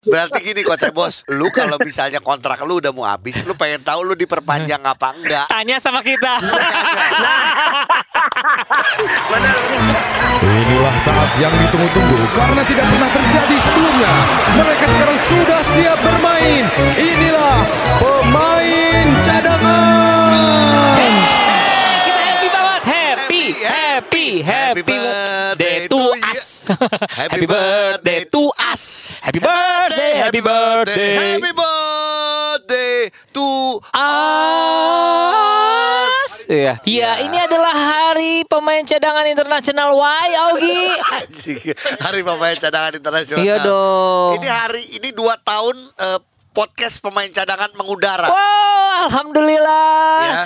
Berarti gini Coach Bos, lu kalau misalnya kontrak lu udah mau habis, lu pengen tahu lu diperpanjang apa enggak? Tanya sama kita. Inilah saat yang ditunggu-tunggu karena tidak pernah terjadi sebelumnya. Mereka sekarang sudah siap bermain. Inilah pemain cadangan. kita happy banget. Happy, happy, happy, birthday to. Happy birthday to us. Happy birthday, happy birthday. Happy birthday to Us. Iya. Iya, ini adalah hari pemain cadangan internasional Y, Augie. Anjing, Hari pemain cadangan internasional. Iya dong. Ini hari ini dua tahun eh, podcast pemain cadangan mengudara. Wow, alhamdulillah. Ya,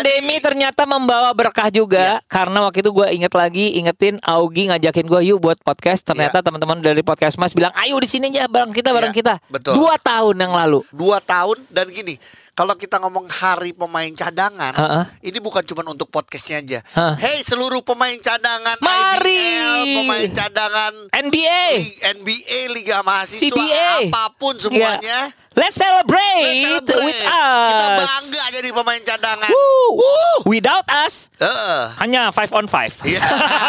Pandemi ternyata membawa berkah juga karena waktu itu gue inget lagi ingetin Augie ngajakin gue yuk buat podcast. Ternyata Ya. teman-teman dari podcast Mas bilang ayo di sini aja bareng kita bareng Ya, kita. betul. Dua tahun yang lalu. Dua tahun dan gini. Kalau kita ngomong hari pemain cadangan, Heeh. ini bukan cuma untuk podcastnya aja. Heeh. Hey seluruh pemain cadangan Mari. IBL, pemain cadangan NBA. Li- NBA, Liga Mahasiswa, CBA. apa pun Ya. semuanya. Let's celebrate, Let's celebrate. with us. Kita bangga jadi pemain cadangan. Woo. Without us Heeh. hanya five on five. Iya,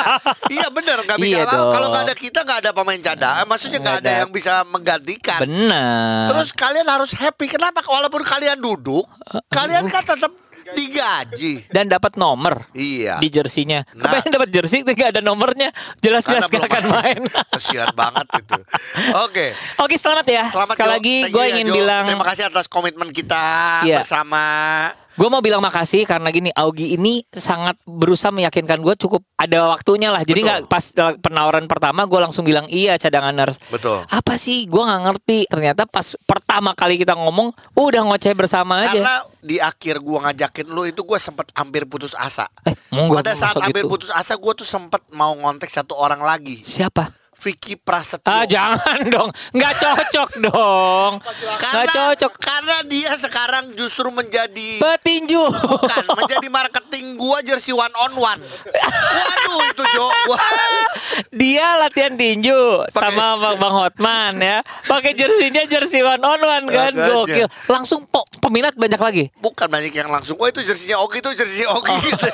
iya bener nggak bisa Iya. Kalau nggak ada kita nggak ada pemain cadangan. Maksudnya nggak ada yang bisa menggantikan. Benar. Terus kalian harus happy. Kenapa? Walaupun kalian duduk, kalian kan tetap digaji. dan dapat nomor Iya. di jersinya. Nah. Kepengen dapat jersey tapi nggak ada nomornya. Jelas-jelas gak akan main. Kasihan banget itu. Oke. Oke selamat ya. Selamat Sekali Jo. lagi gue ya, ingin Jo. bilang terima kasih atas komitmen kita Iya. bersama Gue mau bilang makasih karena gini Augie ini sangat berusaha meyakinkan gue cukup ada waktunya lah. Jadi nggak pas penawaran pertama gue langsung bilang iya cadanganers. Betul. Apa sih? Gue nggak ngerti. Ternyata pas pertama kali kita ngomong udah ngoceh bersama aja. Karena di akhir gua ngajakin lu itu gua sempat hampir putus asa. Eh, Pada saat hampir gitu? putus asa gua tuh sempat mau ngontek satu orang lagi, Siapa? Vicky Prasetyo. Ah jangan dong, nggak cocok dong, nggak cocok. Karena dia sekarang justru menjadi Petinju. bukan menjadi marketing gua jersey one on one. Waduh itu Jo. Wah. Dia latihan tinju Pakai- sama Bang Bang Hotman ya. Pakai jersinya jersey one on one kan gokil. Langsung po- peminat banyak lagi. Bukan banyak yang langsung, wah itu jersinya Ogi itu jersey Ogi gitu.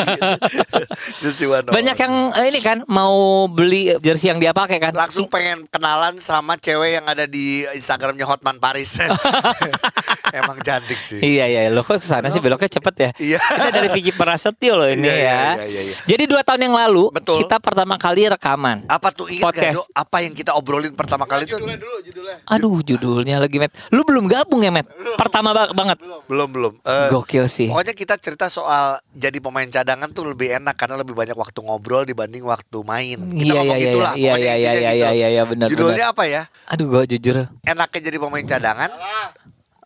jersey one on Oh. Banyak one. yang eh, ini kan mau beli jersey yang dia pakai kan. langsung pengen kenalan sama cewek yang ada di Instagramnya Hotman Paris. Emang cantik sih. Iya iya, lo kok ke sana sih beloknya cepet ya. Iya. Kita dari Vicky Prasetyo loh ini Iya, iya, ya. iya, iya, iya. Jadi dua tahun yang lalu Betul. kita pertama kali rekaman. Apa tuh ingat gak Podcast. Jo? Apa yang kita obrolin pertama kali itu? Aduh judulnya lagi Met. Lu belum gabung ya Met? Pertama ba- banget. Belum belum. Eh, Gokil sih. Pokoknya kita cerita soal jadi pemain cadangan tuh lebih enak karena lebih banyak waktu ngobrol dibanding waktu main. Kita Iya, ngomong iya, gitulah. iya, pokoknya iya, intinya iya, gitu. iya, iya, iya, benar, Judulnya apa ya? Aduh gue jujur Enaknya jadi pemain cadangan?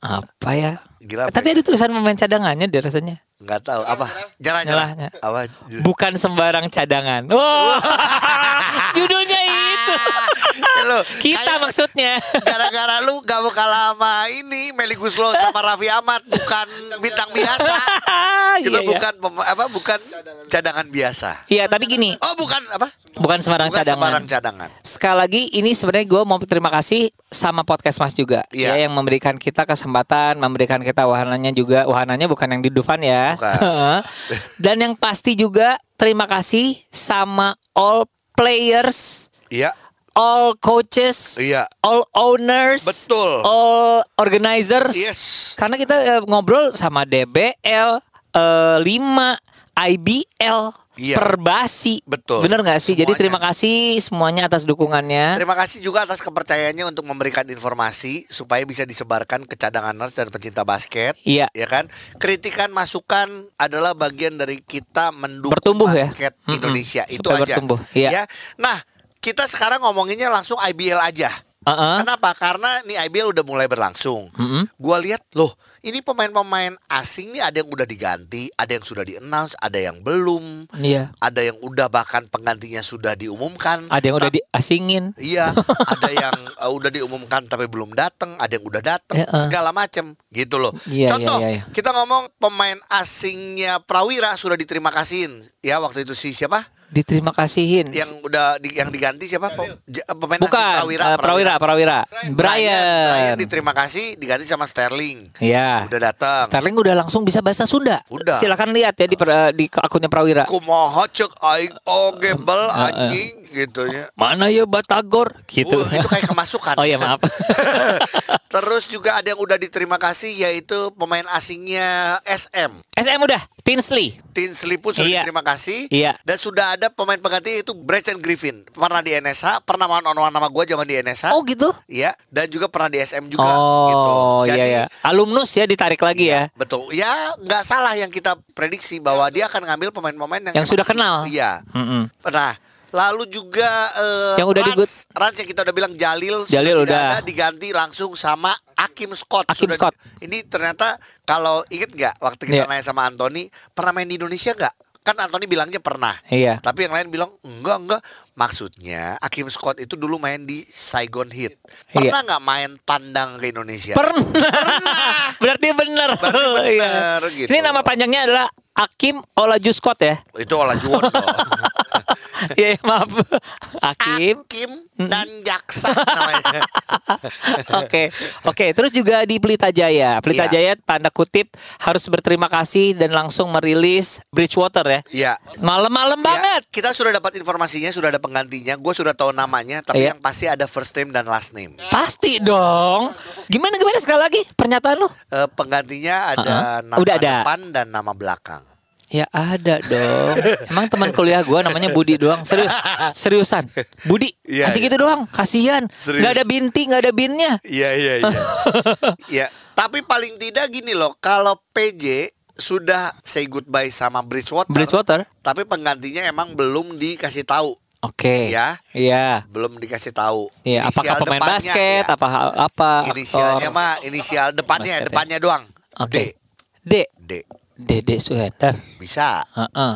apa ya? Gila. apa Tapi ya? ada tulisan pemain cadangannya deh rasanya. nggak tahu apa. Ny- Apa? Bukan sembarang cadangan. Wah, judulnya itu. Lo, Kita kayak maksudnya. Gara-gara lu gak mau kalah sama ini Meli Guslo sama Raffi Ahmad bukan bintang biasa. Kita Iya, iya. bukan pem- apa bukan cadangan biasa. Iya, tapi gini, Oh, bukan apa? bukan sembarang Bukan cadangan. sembarang cadangan. Sekali lagi ini sebenarnya gue mau terima kasih sama podcast Mas juga Iya. ya yang memberikan kita kesempatan, memberikan kita wahananya juga. Wahananya bukan yang di Dufan ya. Dan yang pasti juga terima kasih sama all players, Iya, all coaches, iya. all owners, Betul. all organizers. Yes. Karena kita eh, ngobrol sama DBL, eh, 5 IBL, Iya. Perbasi. Betul. Bener nggak sih? Jadi Semuanya. terima kasih semuanya atas dukungannya. Terima kasih juga atas kepercayaannya untuk memberikan informasi supaya bisa disebarkan ke cadanganers dan pecinta basket. Iya. Ya kan? Kritikan masukan adalah bagian dari kita mendukung Bertumbuh ya. basket Mm-mm. Indonesia. Itu Supaya aja. bertumbuh, iya. Ya. Nah, kita sekarang ngomonginnya langsung IBL aja. Uh-uh. Kenapa? Karena nih IBL udah mulai berlangsung. Mm-mm. Gua lihat loh, ini pemain-pemain asing nih ada yang udah diganti, ada yang sudah di-announce, ada yang belum, Iya. ada yang udah bahkan penggantinya sudah diumumkan. Ada yang udah diasingin. Iya, ada yang uh, udah diumumkan tapi belum datang, ada yang udah datang, Eh, eh. segala macam gitu loh. Iya, Contoh, iya, iya, iya. kita ngomong pemain asingnya Prawira sudah diterima kasihin. Ya waktu itu si siapa? Diterima kasihin. Yang udah di, yang diganti siapa? Pemain asing Bukan, Prawira, eh, Prawira, Prawira. Brian. Brian. diterima kasih diganti sama Sterling. Iya. Udah datang. Sterling udah langsung bisa bahasa Sunda. Udah. Silakan lihat ya di di akunnya Prawira. Kumaha cek aing oge bel Eh, anjing gitu ya. Mana ya Batagor gitu. Uh, itu kayak kemasukan. Oh iya maaf. Terus juga ada yang udah diterima kasih yaitu pemain asingnya SM. SM udah, Tinsley. Tinsley pun sudah Iya. diterima kasih. Iya. Dan sudah ada pemain pengganti yaitu Brecen Griffin. Pernah di NSH, pernah main on nama gue zaman di NSH. Oh gitu. Iya, dan juga pernah di SM juga oh gitu. iya ya. Alumnus ya ditarik lagi ya. Betul. Ya, nggak salah yang kita prediksi bahwa dia akan ngambil pemain-pemain yang Yang sudah kenal. Iya. Mm-mm. Nah, lalu juga eh, Yang udah Rans, Rans yang kita udah bilang Jalil, Jalil sudah udah. ada diganti langsung sama Akim Scott. Hakim Sudah Scott. di- ini ternyata kalau inget nggak waktu kita Iya. nanya sama Anthony pernah main di Indonesia nggak? Kan Anthony bilangnya pernah. Iya. Tapi yang lain bilang enggak enggak. Maksudnya Akim Scott itu dulu main di Saigon Heat. Iya. Pernah nggak main tandang ke Indonesia? Pernah. Berarti benar. Berarti Iya. benar, gitu. Ini nama panjangnya adalah Akim Olaju Scott ya. itu olah juon dong. Iya, iya, maaf. Akim. Hakim dan jaksa namanya. Oke, oke. Terus juga di Pelita Jaya. Pelita Iya. Jaya tanda kutip harus berterima kasih dan langsung merilis Bridgewater ya. Iya. Malam-malam Ya, banget. kita sudah dapat informasinya, sudah ada penggantinya. Gue sudah tahu namanya, tapi Iya. yang pasti ada first name dan last name. Pasti dong. Gimana gimana sekali lagi pernyataan lu? Eh, penggantinya ada Uh-uh. nama Udah ada. depan dan nama belakang. Ya ada dong. Emang teman kuliah gua namanya Budi doang. Serius. Seriusan. Budi. Iya, nanti iya. gitu doang. Kasihan. Serius. Gak ada binti, gak ada binnya. Iya iya iya. Iya. Tapi paling tidak gini loh, kalau PJ sudah say goodbye sama Bridgewater, Bridgewater. tapi penggantinya emang belum dikasih tahu, Oke. Ya. Iya. belum dikasih tahu. Iya, apakah pemain depannya, basket, ya. apa apa Inisialnya aktor? mah inisial depannya, Basket ya. depannya doang. Oke. D. D. D. Dede Suhendar. Bisa. Heeh.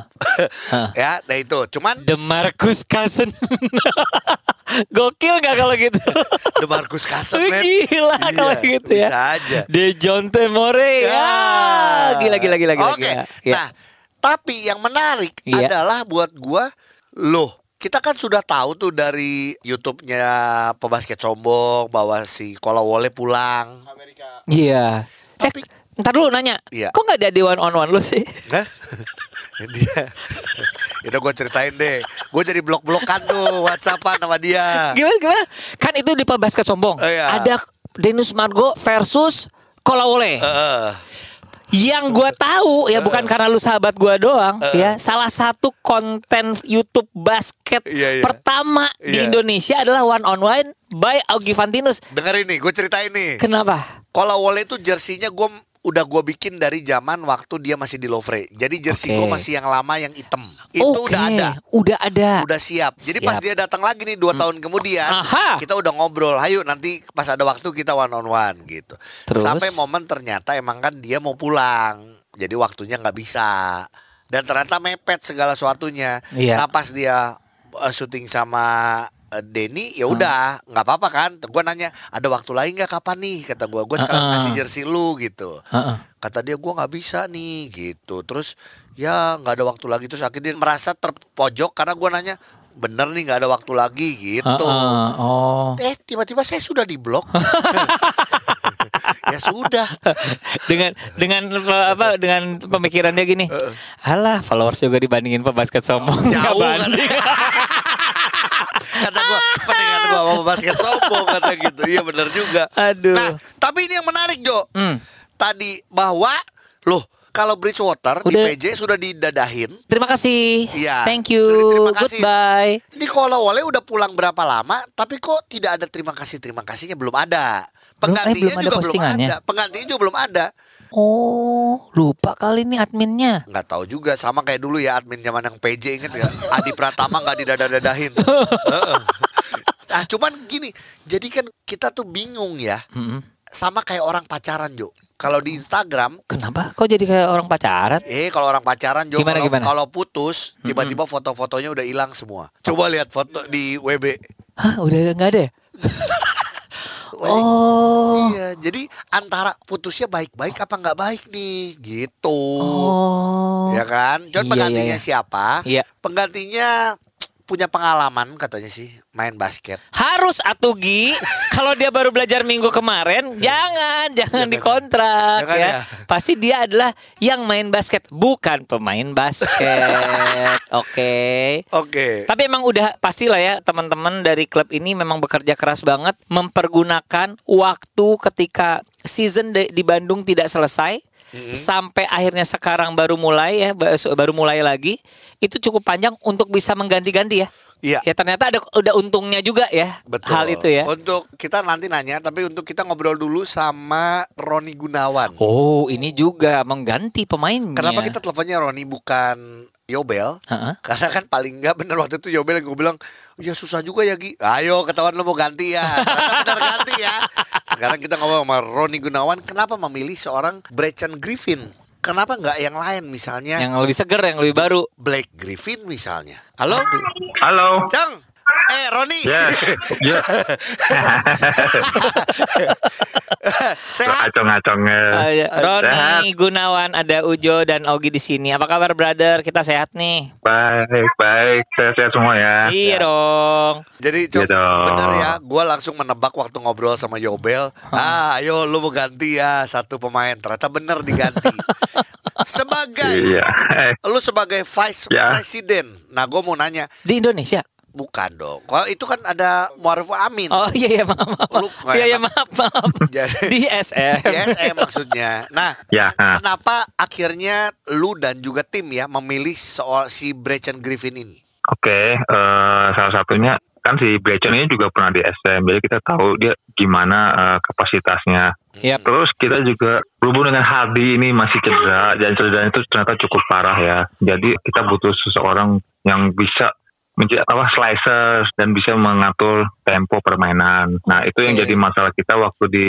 Heeh. ya, nah itu. Cuman Demarcus Cousin. Gokil gak kalau gitu? The Marcus Cousins men. Gila Iya, kalau gitu ya. Bisa aja. De John Temore. Ya. Gila gila gila gila. Oke. gila. Ya. Nah, tapi yang menarik Iya. adalah buat gua loh kita kan sudah tahu tuh dari YouTube-nya pebasket sombong bahwa si Kolawole pulang. Iya. Tapi- eh, ntar dulu nanya. Iya. Kok nggak ada di one on one lu sih? Hah? dia itu gue ceritain deh gue jadi blok-blokan tuh whatsappan sama dia Gimana gimana? Kan itu di basket sombong. Oh, iya. Ada Denus Margo versus Kolawole. Heeh. Yang gua tahu ya bukan karena lu sahabat gua doang ya. Salah satu konten YouTube basket Iya, iya. pertama di Iya. Indonesia adalah one on one by Augie Fantinus. denger ini gue ceritain nih Kenapa? Kolawole itu jersinya gue udah gue bikin dari zaman waktu dia masih di Lovre jadi jersey Oke. gue masih yang lama yang hitam itu Oke, udah ada Udah ada. udah siap. Jadi Siap. pas dia datang lagi nih dua tahun kemudian, Aha. kita udah ngobrol. Ayo nanti pas ada waktu kita one on one gitu. Terus? Sampai momen ternyata emang kan dia mau pulang, jadi waktunya nggak bisa. Dan ternyata mepet segala sesuatunya. Iya. Nah pas dia uh, syuting sama Denny, ya Hmm. udah nggak apa-apa kan. Gue nanya ada waktu lain nggak kapan nih? Kata gue, gue sekarang Uh-uh. kasih jersey lu gitu. Heeh. Kata dia gue nggak bisa nih gitu. Terus ya nggak ada waktu lagi terus akhirnya dia merasa terpojok karena gue nanya bener nih nggak ada waktu lagi gitu. Heeh. Oh. Eh tiba-tiba saya sudah di blok. ya sudah. dengan dengan apa dengan pemikirannya gini. Alah, followers juga dibandingin pebasket sombong. Jauh kan. kata gue mendingan gue mau basket sombong kata gitu. Iya bener juga. Aduh. Nah tapi ini yang menarik Jo. Hmm. Tadi bahwa loh kalau Bridgewater di Udah. PJ sudah didadahin. Terima kasih. Iya. Thank you. Terima kasih. Goodbye. Ini kalau Wole udah pulang berapa lama, tapi kok tidak ada terima kasih terima kasihnya belum ada. Belum- eh, Penggantinya belum ada juga belum ada. Penggantinya juga belum ada. Oh, lupa kali ini adminnya. Nggak tahu juga sama kayak dulu ya admin zaman yang PJ inget ya. Adi Pratama nggak didadah-dadahin. Heeh. nah cuman gini, jadi kan kita tuh bingung ya. Mm-mm. Sama kayak orang pacaran Jo. Kalau di Instagram, Kenapa? Kok jadi kayak orang pacaran? eh kalau orang pacaran Jo, Gimana, kalau, gimana? kalau putus tiba-tiba foto-fotonya udah hilang semua. Coba lihat foto di WB. Hah, udah nggak ada Oh. Iya, jadi antara putusnya baik-baik apa nggak baik nih gitu. Oh. Ya kan? John Iya, penggantinya iya, iya. siapa? Iya. Penggantinya punya pengalaman katanya sih main basket. Harus Atugi kalau dia baru belajar minggu kemarin jangan jangan dikontrak Jangan ya. ya. Pasti dia adalah yang main basket bukan pemain basket. Oke. Oke. Tapi emang udah pastilah ya teman-teman dari klub ini memang bekerja keras banget mempergunakan waktu ketika season di Bandung tidak selesai sampai akhirnya sekarang baru mulai ya ba- baru mulai lagi itu cukup panjang untuk bisa mengganti-ganti ya. Iya. Ya ternyata ada udah untungnya juga ya Betul. hal itu ya. Untuk kita nanti nanya, tapi untuk kita ngobrol dulu sama Roni Gunawan. Oh, ini juga mengganti pemainnya. Kenapa kita teleponnya Roni bukan Yobel? Heeh. Karena kan paling nggak bener waktu itu Yobel gue bilang, ya susah juga ya Gi. Ayo ketahuan lo mau ganti ya. Bener ganti ya. Sekarang kita ngomong sama Roni Gunawan, kenapa memilih seorang Brechan Griffin? Kenapa nggak yang lain misalnya yang lebih seger, yang lebih baru. Blake Griffin misalnya? Halo, Halo. Cang. Eh Roni. Ya, ya. Sehat. Acong-acongnya. Uh, ya. Sehat. Roni Gunawan, ada Ujo dan Ogi di sini. Apa kabar, brother? Kita sehat nih. Baik, baik. Sehat-sehat semua ya. Iya dong. Jadi Iya Cok, dong. bener ya, gue langsung menebak waktu ngobrol sama Yobel. Ah, ayo lu mau ganti ya satu pemain. Ternyata bener diganti. sebagai Iya. Eh, lu sebagai vice Ya. president. Nah, gue mau nanya, Di Indonesia. Bukan dong. Kalau itu kan ada Muarif Amin. Oh iya iya maaf. maaf. Lu Iya iya maaf maaf. Jadi- Di SM. Di SM maksudnya. Nah, Ya, nah. kenapa akhirnya lu dan juga tim ya memilih soal si Brechan Griffin ini? Oke, eh, salah satunya kan si Brecon ini juga pernah di SM, jadi kita tahu dia gimana eh, kapasitasnya. Yap. Terus kita juga berhubung dengan Hardy ini masih cedera dan cederanya itu ternyata cukup parah ya. Jadi kita butuh seseorang yang bisa apa slicer dan bisa mengatur tempo permainan. Nah itu yang jadi masalah kita waktu di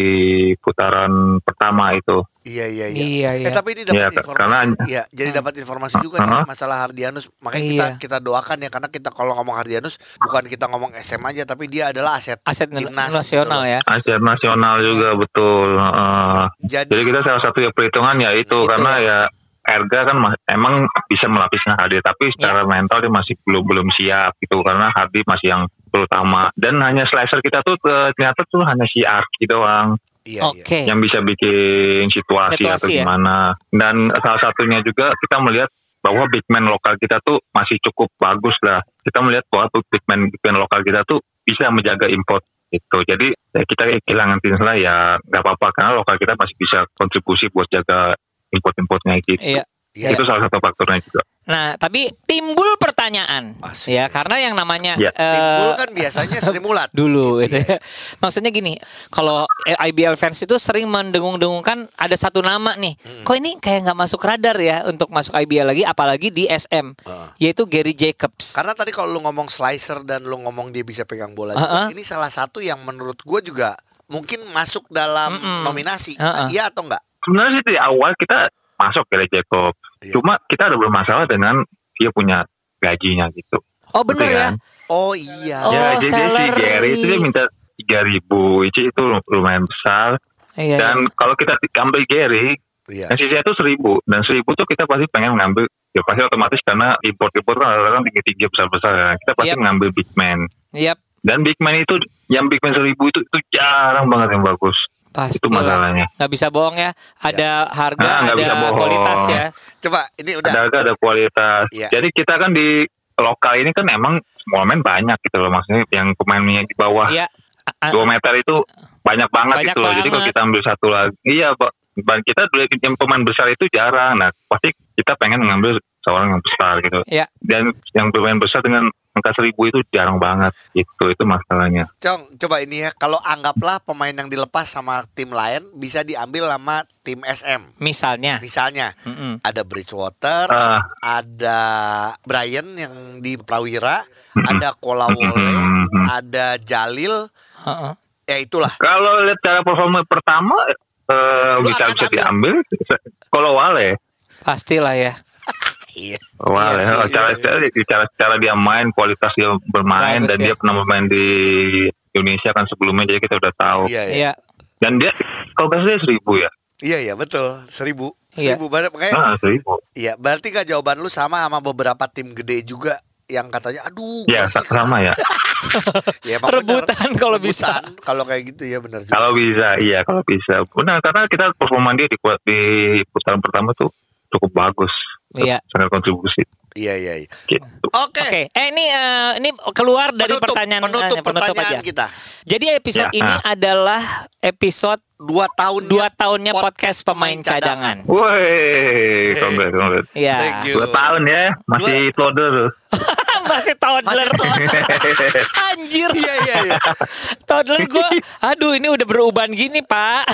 putaran pertama itu. Iya iya iya. Iya, iya. Eh tapi ini dapat Iya, informasi. karena- Iya, jadi dapat informasi juga nih Uh-huh. masalah Hardianus. Makanya Iya. kita kita doakan ya karena kita kalau ngomong Hardianus bukan kita ngomong SM aja tapi dia adalah aset Aset timnas nasional gitu ya. Asia nasional juga betul. eh. Jadi, Jadi kita salah satu ya perhitungan ya itu Itu karena ya Erga kan ma- emang bisa melapiskan Hardy tapi secara Ya. mental dia masih belum belum siap gitu karena Hardy masih yang terutama dan hanya slicer kita tuh eh, ternyata tuh hanya si Arki doang iya iya. Oke. yang bisa bikin situasi, atau Situasi ya. gimana dan salah satunya juga kita melihat bahwa big man lokal kita tuh masih cukup bagus lah kita melihat bahwa tuh big man big man lokal kita tuh bisa menjaga import gitu jadi ya kita kehilangan Tinsla ya nggak apa-apa karena lokal kita masih bisa kontribusi buat jaga import-importnya gitu Iya. Iya. itu salah satu faktornya juga Nah, tapi timbul pertanyaan Asik. ya karena yang namanya Ya. eh, Timbul kan biasanya Sri Mulat. dulu gitu ya. Maksudnya gini, kalau IBL fans itu sering mendengung-dengungkan ada satu nama nih. Hmm. Kok ini kayak nggak masuk radar ya untuk masuk IBL lagi apalagi di SM, Heeh. yaitu Gary Jacobs. Karena tadi kalau lu ngomong slicer dan lu ngomong dia bisa pegang bola Uh-uh. juga, ini salah satu yang menurut gue juga mungkin masuk dalam Mm-mm. nominasi. Uh-uh. Iya atau enggak? Sebenarnya sih dari awal kita masuk ke Jacob Iya. cuma kita ada bermasalah dengan dia punya gajinya gitu Oh bener Ngerti ya? kan? Oh iya. Oh, ya jadi si. Gary itu dia minta tiga ribu itu itu lumayan besar Iya. dan kalau kita ambil Gary Iya. yang sisanya itu seribu dan seribu tuh kita pasti pengen ngambil ya pasti otomatis karena import import kan kadang tinggi tinggi besar besar ya. kita pasti Yap. mengambil big man Yap, dan big man itu yang big man seribu itu itu jarang banget yang bagus pasti. itu masalahnya Nggak bisa bohong ya. Ada harga, Ah, nggak bisa ada bohong. kualitas ya. Coba ini udah. ada harga ada kualitas Iya. jadi kita kan di lokal ini kan emang semua pemain banyak gitu loh maksudnya yang pemainnya di bawah Iya. A- a- dua meter itu banyak banget Banyak gitu loh. Jadi kalau kita ambil satu lagi, iya, kita dulu yang pemain besar itu jarang. Nah, pasti kita pengen mengambil seorang yang besar gitu. Iya. Dan yang pemain besar dengan angka seribu itu jarang banget. Gitu, itu masalahnya. Cong, coba ini ya. Kalau anggaplah pemain yang dilepas sama tim lain bisa diambil sama tim SM. Misalnya. Misalnya Mm-mm. ada Bridgewater, Ah, ada Brian yang di Prawira, Mm-mm. ada Kolawole, Mm-mm. ada Jalil, Heeh. ya itulah. kalau lihat cara performa pertama, eh, bisa bisa ambil. diambil. Kalau Wale, Pastilah ya. Iya. Wale, Iya sih, oh, cara, cara, cara cara dia main, kualitas dia bermain, Bagus dan ya. dia pernah bermain di Indonesia kan sebelumnya, jadi kita udah tahu. Iya, iya. Iya. dan dia kalau nggak salah seribu ya. Iya iya betul seribu Iya. seribu banyak makanya Ah, seribu. iya berarti gak jawaban lu sama sama beberapa tim gede juga yang katanya aduh Ya, gua sih- sama ya. ya, bener. Rebutan kalau bisa. Kalau kayak gitu ya benar Kalau bisa, iya kalau bisa. Benar, karena kita performa dia di, di putaran pertama tuh cukup bagus. Iya. Sangat kontribusi. iya iya iya. Gitu. oke Oke, eh ini eh, ini keluar dari Penutup- pertanyaan penutup eh, penutup pertanyaan aja. kita Jadi episode Ya, ini ah. adalah episode dua tahun dua tahunnya podcast pemain cadangan. Woi, congrats, congrats. Ya. Thank you. Dua tahun ya, masih toddler. Masih toddler. Masih Anjir. iya iya iya toddler gue. Aduh, ini udah beruban gini, Pak.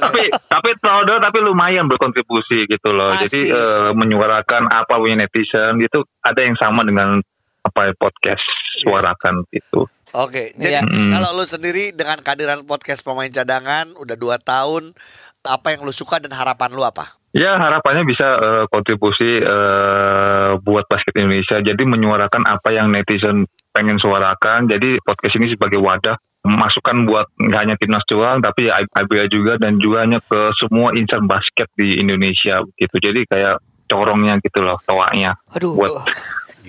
tapi tapi toddler tapi lumayan berkontribusi gitu loh. Asik. Jadi eh, menyuarakan apa punya netizen gitu ada yang sama dengan apa podcast suarakan gitu. Oke, jadi Iya. Mm. kalau lu sendiri dengan kehadiran podcast pemain cadangan udah dua tahun, apa yang lu suka dan harapan lu apa? Ya harapannya bisa eh, kontribusi eh, buat basket Indonesia. Jadi menyuarakan apa yang netizen pengen suarakan. Jadi podcast ini sebagai wadah masukan buat nggak hanya timnas doang, tapi ya IBL juga dan juga hanya ke semua insan basket di Indonesia gitu. Jadi kayak corongnya gitu loh, toanya Aduh. buat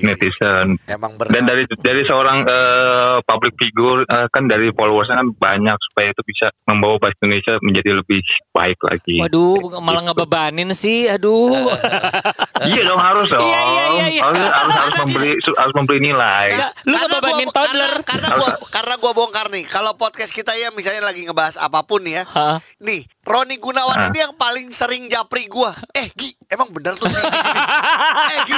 netizen. Emang berat. Dan dari dari seorang eh, public figure eh, kan dari followersnya kan banyak supaya itu bisa membawa bahasa Indonesia menjadi lebih baik lagi. Waduh, malah ngebebanin sih. Aduh. Iya dong harus dong. Iya, iya, iya, iya. Harus, harus, harus memberi harus memberi nilai. Enggak, Lu karena ngebebanin gua- toddler. Karena, karena gua karena gua bongkar nih. Kalau podcast kita ya misalnya lagi ngebahas apa pun ya. Hah? Nih, Roni Gunawan Hah? ini yang paling sering japri gua. Eh, Gi, emang bener tuh sih. eh, Gi.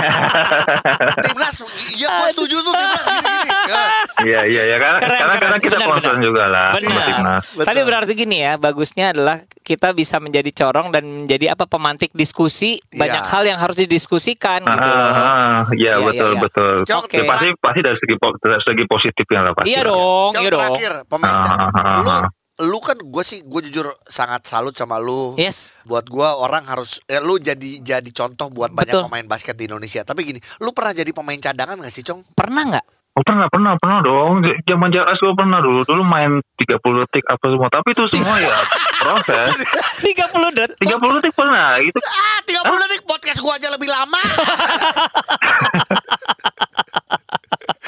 Timnas, iya gua setuju tuh timnas gini-gini. Ya. Iya iya ya karena Keren, karena, keren. karena kita Benar, concern benar. juga lah Benar. sama timnas. Tapi berarti gini ya, bagusnya adalah kita bisa menjadi corong dan menjadi apa pemantik diskusi Iya. banyak hal yang harus didiskusikan Ah, gitu loh. ah, ah, iya Iya, betul iya, iya. betul. Cok, Ya, pasti pasti dari segi dari segi positifnya lah pasti. Iya dong, iya dong. terakhir pemain Ah, ca- ah, ah, lu ah. Lu kan gue sih gue jujur sangat salut sama lu. Yes. Buat gua orang harus eh, lu jadi jadi contoh buat banyak Betul. pemain basket di Indonesia. Tapi gini, lu pernah jadi pemain cadangan gak sih, Cong? Pernah nggak? Oh, pernah pernah pernah dong. Zaman JS gue pernah dulu. Dulu main 30 detik apa semua. Tapi itu semua ya proses. 30 detik. 30 detik pernah. Itu Ah, 30 detik podcast gua aja lebih lama.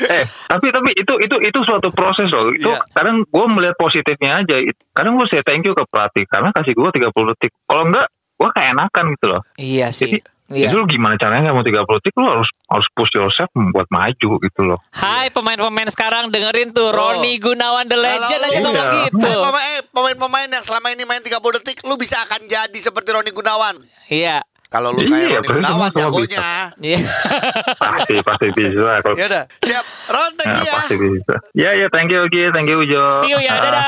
eh tapi tapi itu itu itu suatu proses loh itu Iya. kadang gue melihat positifnya aja kadang gue say thank you ke pelatih karena kasih gue 30 detik kalau enggak gue kayak enakan gitu loh Iya sih. jadi Iya. itu lu gimana caranya nggak mau 30 detik lu harus harus push yourself buat maju gitu loh Hai pemain-pemain sekarang dengerin tuh Oh. Roni Gunawan the Legend Kalau aja ngomong Iya. gitu. Eh, pemain, eh, pemain-pemain yang selama ini main 30 detik, lu bisa akan jadi seperti Roni Gunawan. Iya. Kalau lu Iya, kayak Roni pasti Gunawan jagonya. Iya. pasti pasti bisa kalau Ya udah, siap. Ron, thank Nah, you ya. pasti bisa ya ya thank you Ki thank you Ujo See you ya, Ah, dadah.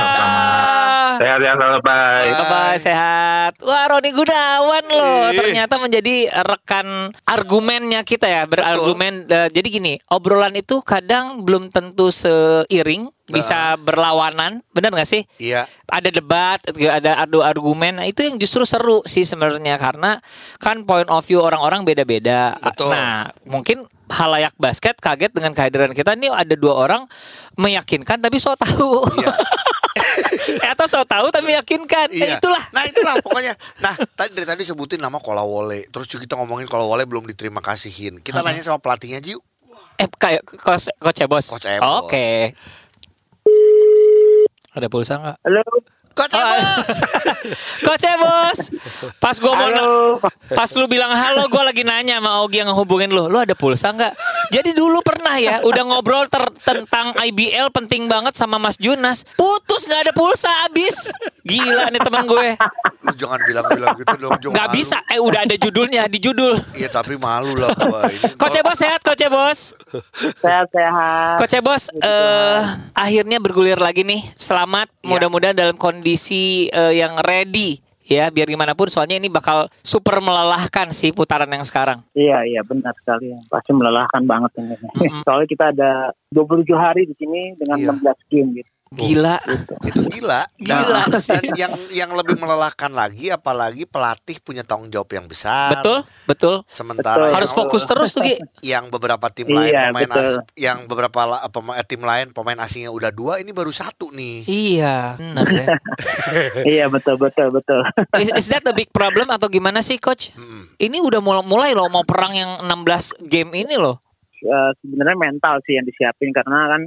sehat ya selamat bye Bye bye sehat. Wah Roni Gunawan loh Ih. ternyata menjadi rekan argumennya kita ya berargumen. Eh, jadi gini obrolan itu kadang belum tentu seiring bisa berlawanan benar nggak sih? Iya. Ada debat, ada adu argumen. Nah, itu yang justru seru sih sebenarnya karena kan point of view orang-orang beda-beda. Nah, mungkin halayak basket kaget dengan kehadiran kita ini ada dua orang meyakinkan tapi so tahu. Iya. Atau so tahu tapi meyakinkan. Eh, Iya. itulah. Nah itulah pokoknya. Nah tadi dari tadi sebutin nama Kolawole. Terus juga kita ngomongin Kolawole belum diterima kasihin. Kita nanya sama pelatihnya Jiu. Eh kayak coach coach Ebos. Coach Ebos. Oke. Ada pulsa nggak? Halo. Coach Oh, Ebos. Coach Ebos. Pas gua mau Halo. pas lu bilang halo gua lagi nanya sama Ogi yang ngehubungin lu. Lu ada pulsa nggak? Jadi dulu pernah ya udah ngobrol ter- tentang IBL penting banget sama Mas Junas. Putus nggak ada pulsa abis. Gila nih teman gue. Lu jangan bilang-bilang gitu dong. Nggak Malu. bisa. Eh udah ada judulnya di judul. Iya tapi malu lah gua. Ini Coach Ebos sehat Coach Ebos. Sehat-sehat. Coach Ebos eh akhirnya bergulir lagi nih. Selamat. Iya. Mudah-mudahan dalam kondisi eh, yang ready ya biar gimana pun soalnya ini bakal super melelahkan sih putaran yang sekarang. Iya, iya benar sekali. Pasti melelahkan banget ini. Soalnya kita ada 27 hari di sini dengan Iya. 16 game gitu. Gila. Itu gila. Gila Dan sih. yang yang lebih melelahkan lagi apalagi pelatih punya tanggung jawab yang besar. Betul, betul. Sementara Betul. Harus fokus terus tuh, Gi. yang beberapa tim lain Iya, pemain betul. as- yang beberapa la- pema- tim lain pemain asingnya udah dua ini baru satu nih. Iya, benar ya. Iya betul betul betul. Is, is that the big problem atau gimana sih coach? Ini udah mulai, mulai loh mau perang yang 16 game ini loh. Eh, sebenarnya mental sih yang disiapin karena kan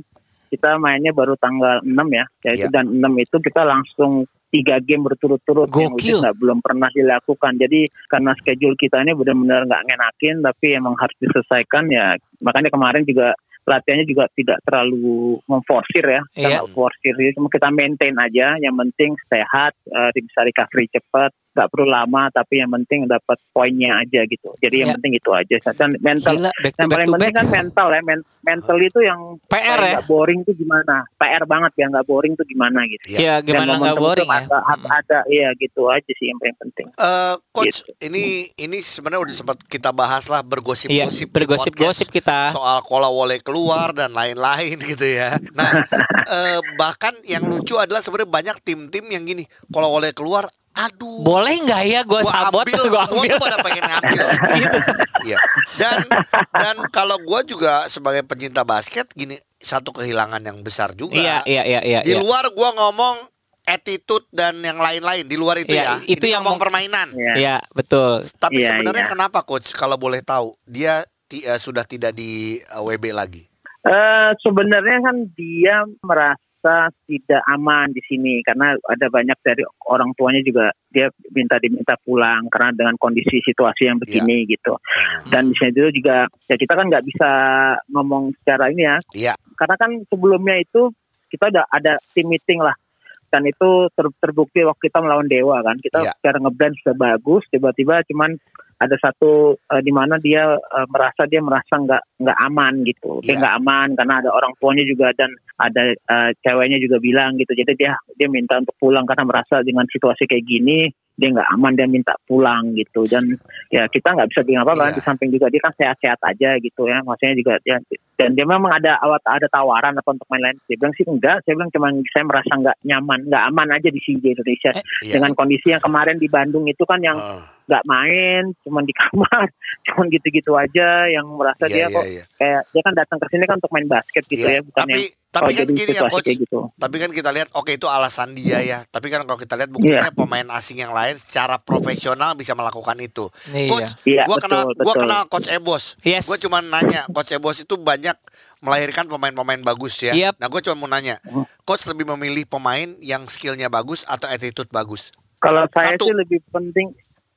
kita mainnya baru tanggal 6 ya. Yaitu Iya. dan 6 itu kita langsung tiga game berturut-turut yang nggak belum pernah dilakukan. Jadi karena schedule kita ini benar-benar nggak ngenakin tapi emang harus diselesaikan ya. Makanya kemarin juga latihannya juga tidak terlalu memforsir ya. Kita Iya. nggak forsir, jadi cuma kita maintain aja. Yang penting sehat, eh, bisa recovery cepat, nggak perlu lama tapi yang penting dapat poinnya aja gitu. Jadi yang Iya. penting itu aja. Dan mental Gila, back to yang back paling to penting back. kan mental ya Men- mental itu yang PR ya? nggak boring tuh gimana PR banget ya nggak boring tuh gimana gitu Iya, Dan gimana nggak boring ya? ada, ada, ada iya gitu aja sih yang paling penting Eh, coach, Gitu. ini ini sebenarnya udah sempat kita bahas lah Iya, bergosip-gosip di bergosip-gosip podcast kita. soal kola wole keluar dan lain-lain gitu ya. Nah, eh, bahkan yang lucu adalah sebenarnya banyak tim-tim yang gini, kola wole keluar, aduh, Boleh nggak ya gue gua sabot ambil, gue semua ambil. tuh pada pengen ngambil. Gitu. Iya. Dan dan kalau gua juga sebagai pencinta basket gini satu kehilangan yang besar juga. Iya, iya, iya, iya. Di iya. luar gua ngomong attitude dan yang lain-lain di luar itu Iya, ya. itu Ini yang ngomong permainan. Iya. Iya, betul. Tapi Iya, sebenarnya iya. kenapa coach kalau boleh tahu dia eh, sudah tidak di eh, WB lagi? Eh, sebenarnya kan dia merasa tidak aman di sini karena ada banyak dari orang tuanya juga dia minta diminta pulang karena dengan kondisi situasi yang begini Iya. gitu dan di sini itu juga ya kita kan nggak bisa ngomong secara ini ya Iya. karena kan sebelumnya itu kita udah ada tim meeting lah dan itu ter- terbukti waktu kita melawan Dewa kan kita Iya. secara ngeblend sudah bagus tiba-tiba cuman ada satu eh, di mana dia eh, merasa dia merasa nggak nggak aman gitu dia Iya. nggak aman karena ada orang tuanya juga dan ada eh, ceweknya juga bilang gitu. Jadi dia dia minta untuk pulang karena merasa dengan situasi kayak gini dia nggak aman dia minta pulang gitu dan ya kita nggak bisa bilang apa-apa Iya. di samping juga dia kan sehat-sehat aja gitu ya maksudnya juga dia dan dia memang ada awat ada tawaran apa untuk main lain dia bilang sih enggak saya bilang cuma saya merasa nggak nyaman nggak aman aja di sini di Indonesia Eh, Iya. dengan kondisi yang kemarin di Bandung itu kan yang Eh, nggak main cuman di kamar cuman gitu-gitu aja yang merasa iya, dia iya, kok iya. kayak dia kan datang ke sini kan untuk main basket gitu Iya. ya bukan Tapi yang tapi oh, kan jadi gini ya coach. gitu Tapi kan kita lihat oke itu alasan dia ya. Tapi kan kalau kita lihat buktinya pemain asing yang lain secara profesional bisa melakukan itu. Iya. Coach, Iya, gua kenal betul, gua betul. kenal coach Ebos. Yes. Gue cuma nanya, coach Ebos itu banyak melahirkan pemain-pemain bagus ya. Yep. Nah, gue cuma mau nanya, Hmm. coach lebih memilih pemain yang skillnya bagus atau attitude bagus? kalau saya Satu. sih lebih penting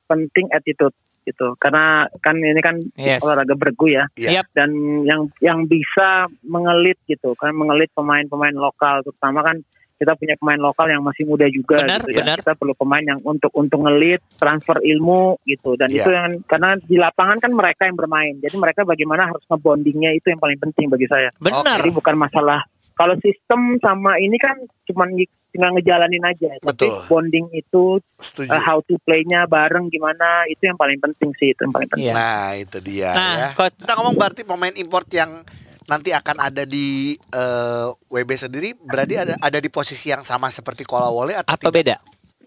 penting attitude gitu karena kan ini kan Yes. olahraga bergu ya Iya. Yap. dan yang yang bisa mengelit gitu kan mengelit pemain-pemain lokal terutama kan kita punya pemain lokal yang masih muda juga Benar, gitu ya. benar. kita perlu pemain yang untuk untuk ngelit transfer ilmu gitu dan Iya. itu yang karena di lapangan kan mereka yang bermain jadi mereka bagaimana harus ngebondingnya itu yang paling penting bagi saya Benar. jadi bukan masalah kalau sistem sama ini kan cuman ngi- tinggal ngejalanin aja tapi Betul. bonding itu Setuju. uh, how to play-nya bareng gimana itu yang paling penting sih itu yang paling penting Iya. Nah, itu dia Nah, ya. Kita ngomong berarti pemain import yang nanti akan ada di eh, WB sendiri berarti ada ada di posisi yang sama seperti Kola Wole atau, atau tidak? beda?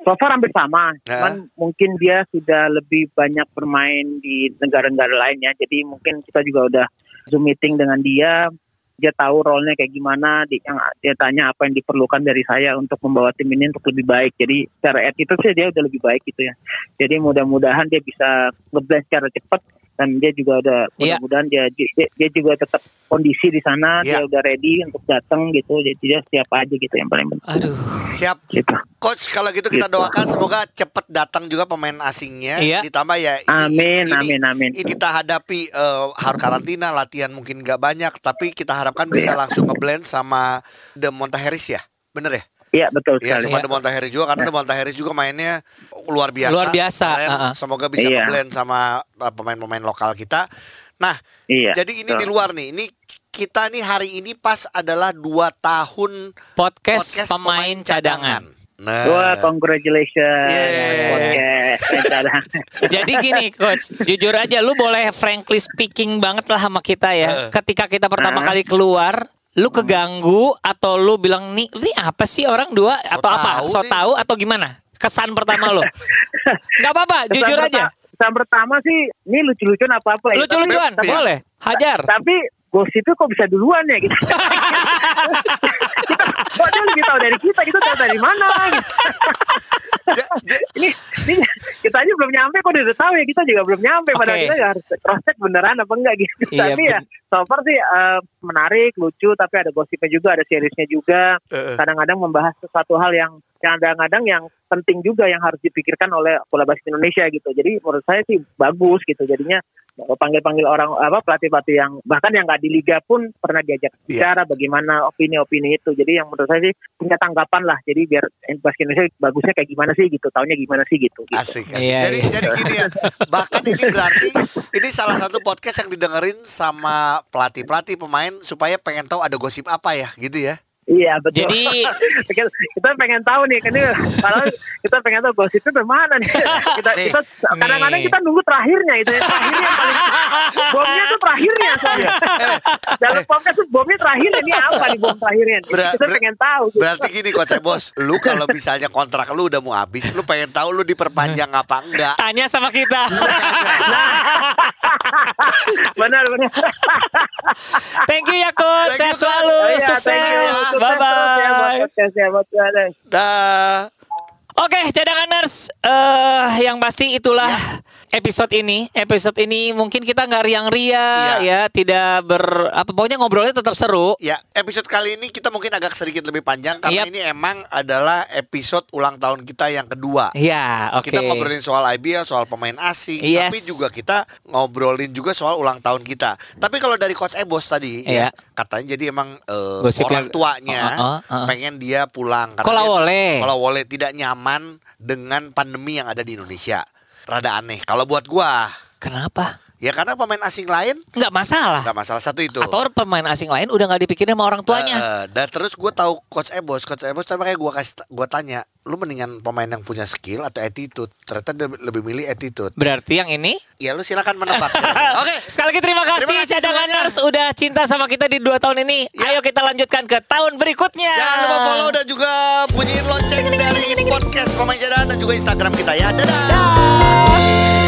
So far hampir sama, cuman mungkin dia sudah lebih banyak bermain di negara-negara lain ya. Jadi mungkin kita juga udah zoom meeting dengan dia, dia tahu role-nya kayak gimana, di, yang dia tanya apa yang diperlukan dari saya untuk membawa tim ini untuk lebih baik. Jadi secara attitude sih dia udah lebih baik gitu ya. Jadi mudah-mudahan dia bisa ngeblend secara cepat dan dia juga udah Iya. mudah-mudahan dia, dia dia juga tetap kondisi di sana, Iya. dia udah ready untuk datang gitu. Jadi dia siap aja gitu yang paling penting Aduh. Siap. gitu. Coach, kalau gitu kita Gitu. doakan semoga cepat datang juga pemain asingnya. Iya. Ditambah ya ini, Amin, ini, amin, amin. Ini kita hadapi eh, harus karantina, latihan mungkin nggak banyak, tapi kita harapkan bisa Iya. langsung ngeblend sama The Monta Harris ya. Bener ya? Iya betul Iya, sekali. sama The Monta Harris juga karena The Monta Harris juga mainnya luar biasa. Luar biasa, Keren. uh-uh. Semoga bisa Iya. ngeblend sama uh, pemain-pemain lokal kita. Nah, Iya. jadi ini betul. di luar nih. Ini kita nih hari ini pas adalah dua tahun Podcast, podcast pemain cadangan. Nah, Wah, congratulations. Yeah. Podcast. cadangan. Jadi gini coach, jujur aja lu boleh frankly speaking banget lah sama kita ya. Eh. Ketika kita pertama Ah. kali keluar Lu keganggu atau lu bilang nih, ini apa sih orang dua So atau apa? So nih. tahu atau gimana? Kesan pertama lo? Gak apa-apa, jujur aja. Kesan pertama sih, ini lucu-lucuan apa-apa ya. Lucu-lucuan, tapi- boleh. Hajar. Tapi gosipnya kok bisa duluan ya gitu. kita, kok dia lebih tahu dari kita, kita tahu dari mana gitu. Ini, ini kita aja belum nyampe kok dia udah tahu ya kita juga belum nyampe padahal Oke. kita nggak harus cross check beneran apa enggak gitu Iya, tapi ya so far sih eh, menarik lucu tapi ada gosipnya juga ada seriesnya juga Eh, eh. kadang-kadang membahas sesuatu hal yang kadang-kadang yang penting juga yang harus dipikirkan oleh bola basket Indonesia gitu jadi menurut saya sih bagus gitu jadinya panggil-panggil orang apa pelatih-pelatih yang bahkan yang nggak di liga pun pernah diajak Iya. bicara bagaimana opini-opini itu jadi yang menurut saya sih punya tanggapan lah jadi biar basket Indonesia bagusnya kayak gimana sih gitu tahunnya gimana sih gitu, gitu. Asik, asik. Iya, jadi iya. jadi gini ya. Bahkan ini berarti ini salah satu podcast yang didengerin sama pelatih-pelatih pemain supaya pengen tahu ada gosip apa ya, gitu ya. Iya betul. Jadi- kita, pengen tahu nih, kan kalau kita pengen tahu gosipnya dari mana nih. Kita, Nih. kita kadang-kadang kita nunggu terakhirnya itu ya. terakhirnya yang paling bomnya tuh terakhirnya soalnya. Dalam podcast tuh bomnya terakhirnya ini apa nih bom terakhirnya? Ber- kita ber- pengen tahu. gitu. Berarti gini coach bos, lu kalau misalnya kontrak lu udah mau habis, lu pengen tahu lu diperpanjang apa enggak? Tanya sama kita. benar benar. Thank you ya coach. Sehat selalu. Oh, iya, Sukses. Bye ya bye. podcast. Dah. Oke, cadanganers, eh yang pasti itulah episode ini. Episode ini mungkin kita nggak riang-ria Iya. ya, tidak ber apa pokoknya ngobrolnya tetap seru. Ya, episode kali ini kita mungkin agak sedikit lebih panjang karena Yap. ini emang adalah episode ulang tahun kita yang kedua. Iya, oke. Kita ngobrolin soal IBL, soal pemain asing, Yes. tapi juga kita ngobrolin juga soal ulang tahun kita. Tapi kalau dari coach Ebos tadi, Iya. ya, katanya jadi emang Gosipnya- orang tuanya Uh, uh, uh, uh. pengen dia pulang Kalau dia- boleh. Kalau boleh tidak nyaman dengan pandemi yang ada di Indonesia. Rada aneh. Kalau buat gua, Kenapa? ya karena pemain asing lain Nggak masalah. nggak masalah satu itu. Atau pemain asing lain udah nggak dipikirin sama orang tuanya. Eh, dan terus gue tahu coach Ebos, coach Ebos tapi kayak gue kasih gue tanya, lu mendingan pemain yang punya skill atau attitude? Ternyata lebih milih attitude. Berarti yang ini Ya lu silakan menebak. Oke. Sekali lagi terima kasih, Terima kasih cadanganers udah cinta sama kita di dua tahun ini. Ya. Ayo kita lanjutkan ke tahun berikutnya. Jangan lupa follow dan juga bunyiin lonceng dari podcast pemain cadangan dan juga Instagram kita ya. Dadah.